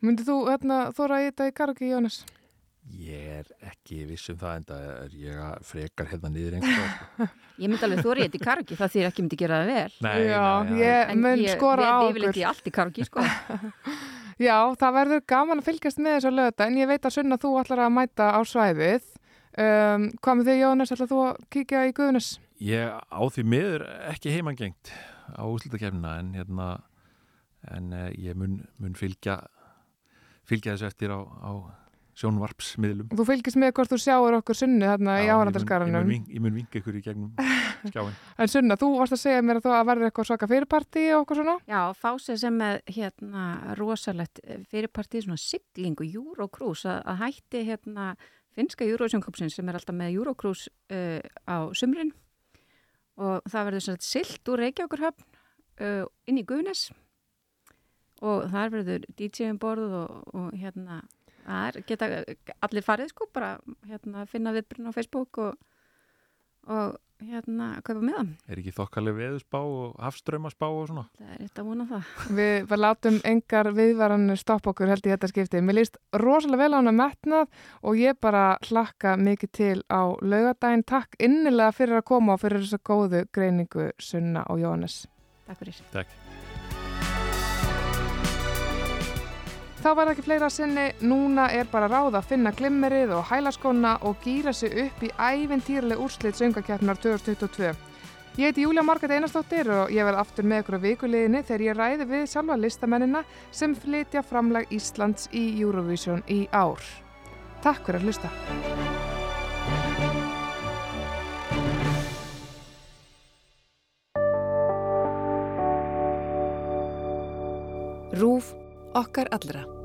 Myndið þú hérna, þóra í þetta í karaoke, Jónas? Ég er ekki viss um það en það er ég að frekar hérna niður einhver sko. Ég myndi alveg þóri þetta í karaoke það þýr ekki myndi gera það vel Nei, Já, nei, já. ég En mun ég- skora á okkur. yfirleitt í allt í karaoke sko *laughs* Já, það verður gaman að fylgjast með þessu lögða, en ég veit að Sunna þú ætlar að mæta á svæðið. Um, hvað með þig, Jónas, ætlar þú að kíkja í Guðunis? Ég á því miður ekki heimangengt á úslutakefnina en hérna en uh, ég mun, mun fylgja fylgja þessu eftir á, á sjónvarpsmiðlum. Þú fylgist með hvort þú sjáur okkur Sunnu þarna í Já, ég mun- ég Ég mun vinga ykkur í gegnum skjáin *laughs* En Sunna, þú varst að segja mér að það verður eitthvað svaka fyrirparti og okkur svona? Já, fásið sem með hérna rosalegt fyrirpartið svona siglingu Eurocruise að, að hætti hérna finska Eurosjónkupsin sem er alltaf með Eurocruise uh, á sumrin. Og það verður svona silt úr Reykjavíkurhöfn uh, inn í Guðnes. og þar verður DJ um borð og, og hérna þar geta allir farið sko bara hérna finna viðbrun á Facebook og, og hérna kaupa með það. Er ekki þokkaleg veðusbá og hafströmmasbá og svona? Það er þetta að vona það. *laughs* Við, látum engar viðvaranir stoppa okkur held í þetta skipti. Mér líst rosalega vel á hana metnað og ég bara hlakka mikið til á laugadaginn. Takk innilega fyrir að koma og fyrir þessa góðu greiningu Sunna og Jóhannes. Takk fyrir. Takk. Þá var ekki fleira sinni, núna er bara ráð að finna glimmerið og hælaskona og gýra sig upp í ævintýrleg úrslit söngakeppnar 2022. Ég heiti Júlia Margrét Einarsdóttir og ég verð aftur með ykkur á vikuleginni þegar ég ræði við sjálfa listamennina sem flytja framlag Íslands í Eurovision í ár. Takk fyrir að hlusta. Rúf okkar allra.